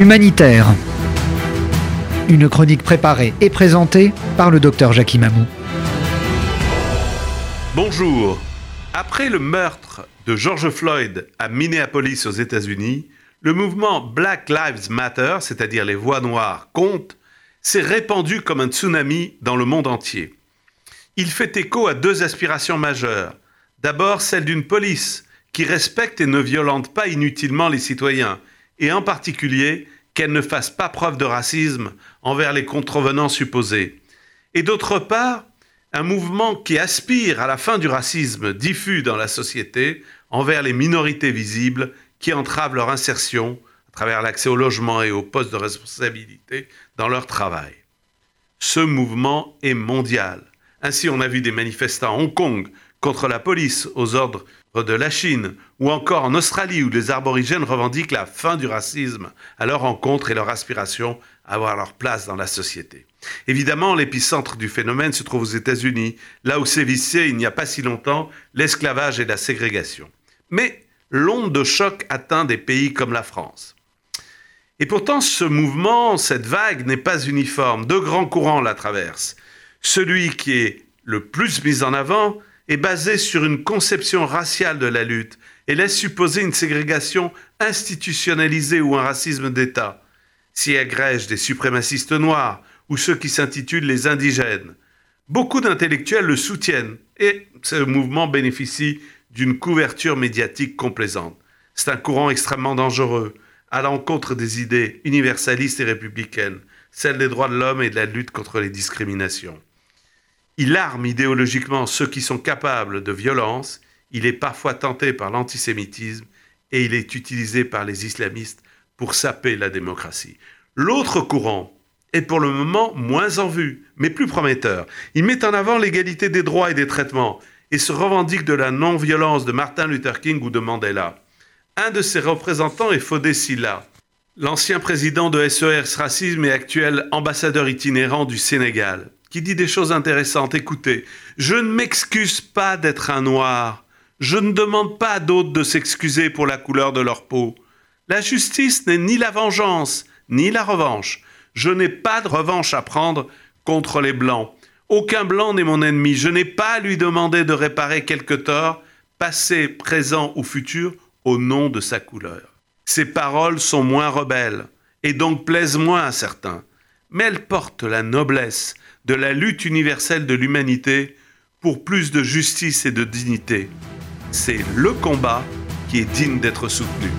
Humanitaire. Une chronique préparée et présentée par le docteur Jackie Mamou. Bonjour. Après le meurtre de George Floyd à Minneapolis aux États-Unis, le mouvement Black Lives Matter, c'est-à-dire les voix noires comptent, s'est répandu comme un tsunami dans le monde entier. Il fait écho à deux aspirations majeures. D'abord celle d'une police qui respecte et ne violente pas inutilement les citoyens, et en particulier qu'elle ne fasse pas preuve de racisme envers les contrevenants supposés. Et d'autre part, un mouvement qui aspire à la fin du racisme diffus dans la société envers les minorités visibles qui entravent leur insertion à travers l'accès au logement et aux postes de responsabilité dans leur travail. Ce mouvement est mondial. Ainsi, on a vu des manifestants à Hong Kong contre la police aux ordres de la Chine ou encore en Australie où les aborigènes revendiquent la fin du racisme à leur rencontre et leur aspiration à avoir leur place dans la société. Évidemment, l'épicentre du phénomène se trouve aux États-Unis, là où sévissaient il n'y a pas si longtemps l'esclavage et la ségrégation. Mais l'onde de choc atteint des pays comme la France. Et pourtant, ce mouvement, cette vague n'est pas uniforme. Deux grands courants la traversent. Celui qui est le plus mis en avant, est basée sur une conception raciale de la lutte et laisse supposer une ségrégation institutionnalisée ou un racisme d'État. S'y agrègent des suprémacistes noirs ou ceux qui s'intitulent les indigènes. Beaucoup d'intellectuels le soutiennent et ce mouvement bénéficie d'une couverture médiatique complaisante. C'est un courant extrêmement dangereux, à l'encontre des idées universalistes et républicaines, celles des droits de l'homme et de la lutte contre les discriminations. Il arme idéologiquement ceux qui sont capables de violence, il est parfois tenté par l'antisémitisme et il est utilisé par les islamistes pour saper la démocratie. L'autre courant est pour le moment moins en vue, mais plus prometteur. Il met en avant l'égalité des droits et des traitements et se revendique de la non-violence de Martin Luther King ou de Mandela. Un de ses représentants est Fodé Silla, l'ancien président de SES Racisme et actuel ambassadeur itinérant du Sénégal qui dit des choses intéressantes. Écoutez, je ne m'excuse pas d'être un noir. Je ne demande pas à d'autres de s'excuser pour la couleur de leur peau. La justice n'est ni la vengeance, ni la revanche. Je n'ai pas de revanche à prendre contre les blancs. Aucun blanc n'est mon ennemi. Je n'ai pas à lui demander de réparer quelque tort, passé, présent ou futur, au nom de sa couleur. Ces paroles sont moins rebelles, et donc plaisent moins à certains, mais elles portent la noblesse de la lutte universelle de l'humanité pour plus de justice et de dignité. C'est le combat qui est digne d'être soutenu.